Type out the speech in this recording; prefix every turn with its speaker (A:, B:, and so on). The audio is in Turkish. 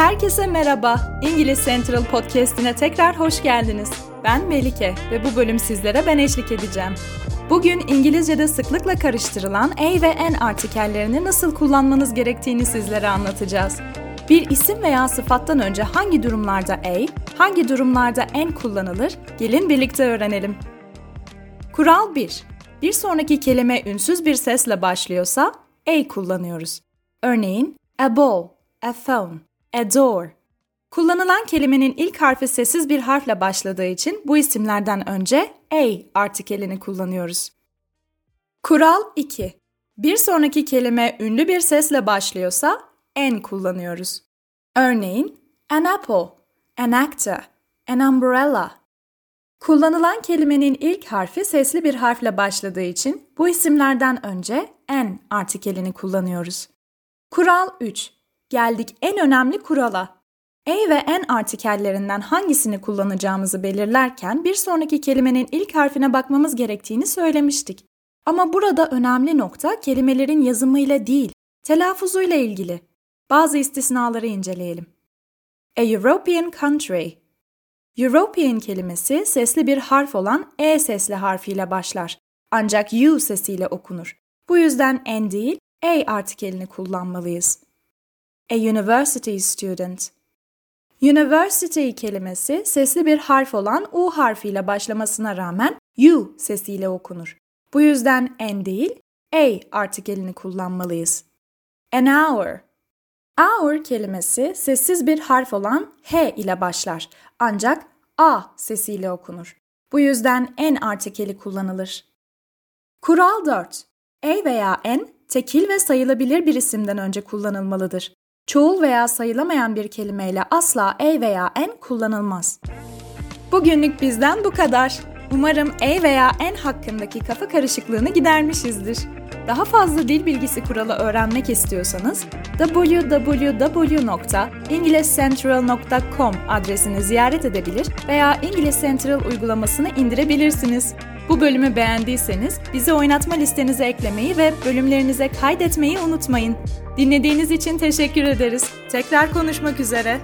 A: Herkese merhaba. İngiliz Central Podcast'ine tekrar hoş geldiniz. Ben Melike ve bu bölüm sizlere ben eşlik edeceğim. Bugün İngilizce'de sıklıkla karıştırılan a ve n artikellerini nasıl kullanmanız gerektiğini sizlere anlatacağız. Bir isim veya sıfattan önce hangi durumlarda a, hangi durumlarda n kullanılır? Gelin birlikte öğrenelim. Kural 1. Bir sonraki kelime ünsüz bir sesle başlıyorsa a kullanıyoruz. Örneğin a ball, a phone, a door. Kullanılan kelimenin ilk harfi sessiz bir harfle başladığı için bu isimlerden önce a artikelini kullanıyoruz. Kural 2. Bir sonraki kelime ünlü bir sesle başlıyorsa n kullanıyoruz. Örneğin an apple, an actor, an umbrella. Kullanılan kelimenin ilk harfi sesli bir harfle başladığı için bu isimlerden önce n artikelini kullanıyoruz. Kural 3. Geldik en önemli kurala. A ve N artikellerinden hangisini kullanacağımızı belirlerken bir sonraki kelimenin ilk harfine bakmamız gerektiğini söylemiştik. Ama burada önemli nokta kelimelerin yazımıyla değil, telaffuzuyla ilgili. Bazı istisnaları inceleyelim. A European country. European kelimesi sesli bir harf olan E sesli harfiyle başlar. Ancak U sesiyle okunur. Bu yüzden N değil, A artikelini kullanmalıyız. A university student. University kelimesi sesli bir harf olan U harfiyle başlamasına rağmen U sesiyle okunur. Bu yüzden N değil, A artikelini kullanmalıyız. An hour. Hour kelimesi sessiz bir harf olan H ile başlar ancak A sesiyle okunur. Bu yüzden N artikeli kullanılır. Kural 4. A veya N tekil ve sayılabilir bir isimden önce kullanılmalıdır. Çoğul veya sayılamayan bir kelimeyle asla A veya N kullanılmaz. Bugünlük bizden bu kadar. Umarım A veya N hakkındaki kafa karışıklığını gidermişizdir. Daha fazla dil bilgisi kuralı öğrenmek istiyorsanız www.englishcentral.com adresini ziyaret edebilir veya İngiliz Central uygulamasını indirebilirsiniz. Bu bölümü beğendiyseniz bizi oynatma listenize eklemeyi ve bölümlerinize kaydetmeyi unutmayın. Dinlediğiniz için teşekkür ederiz. Tekrar konuşmak üzere.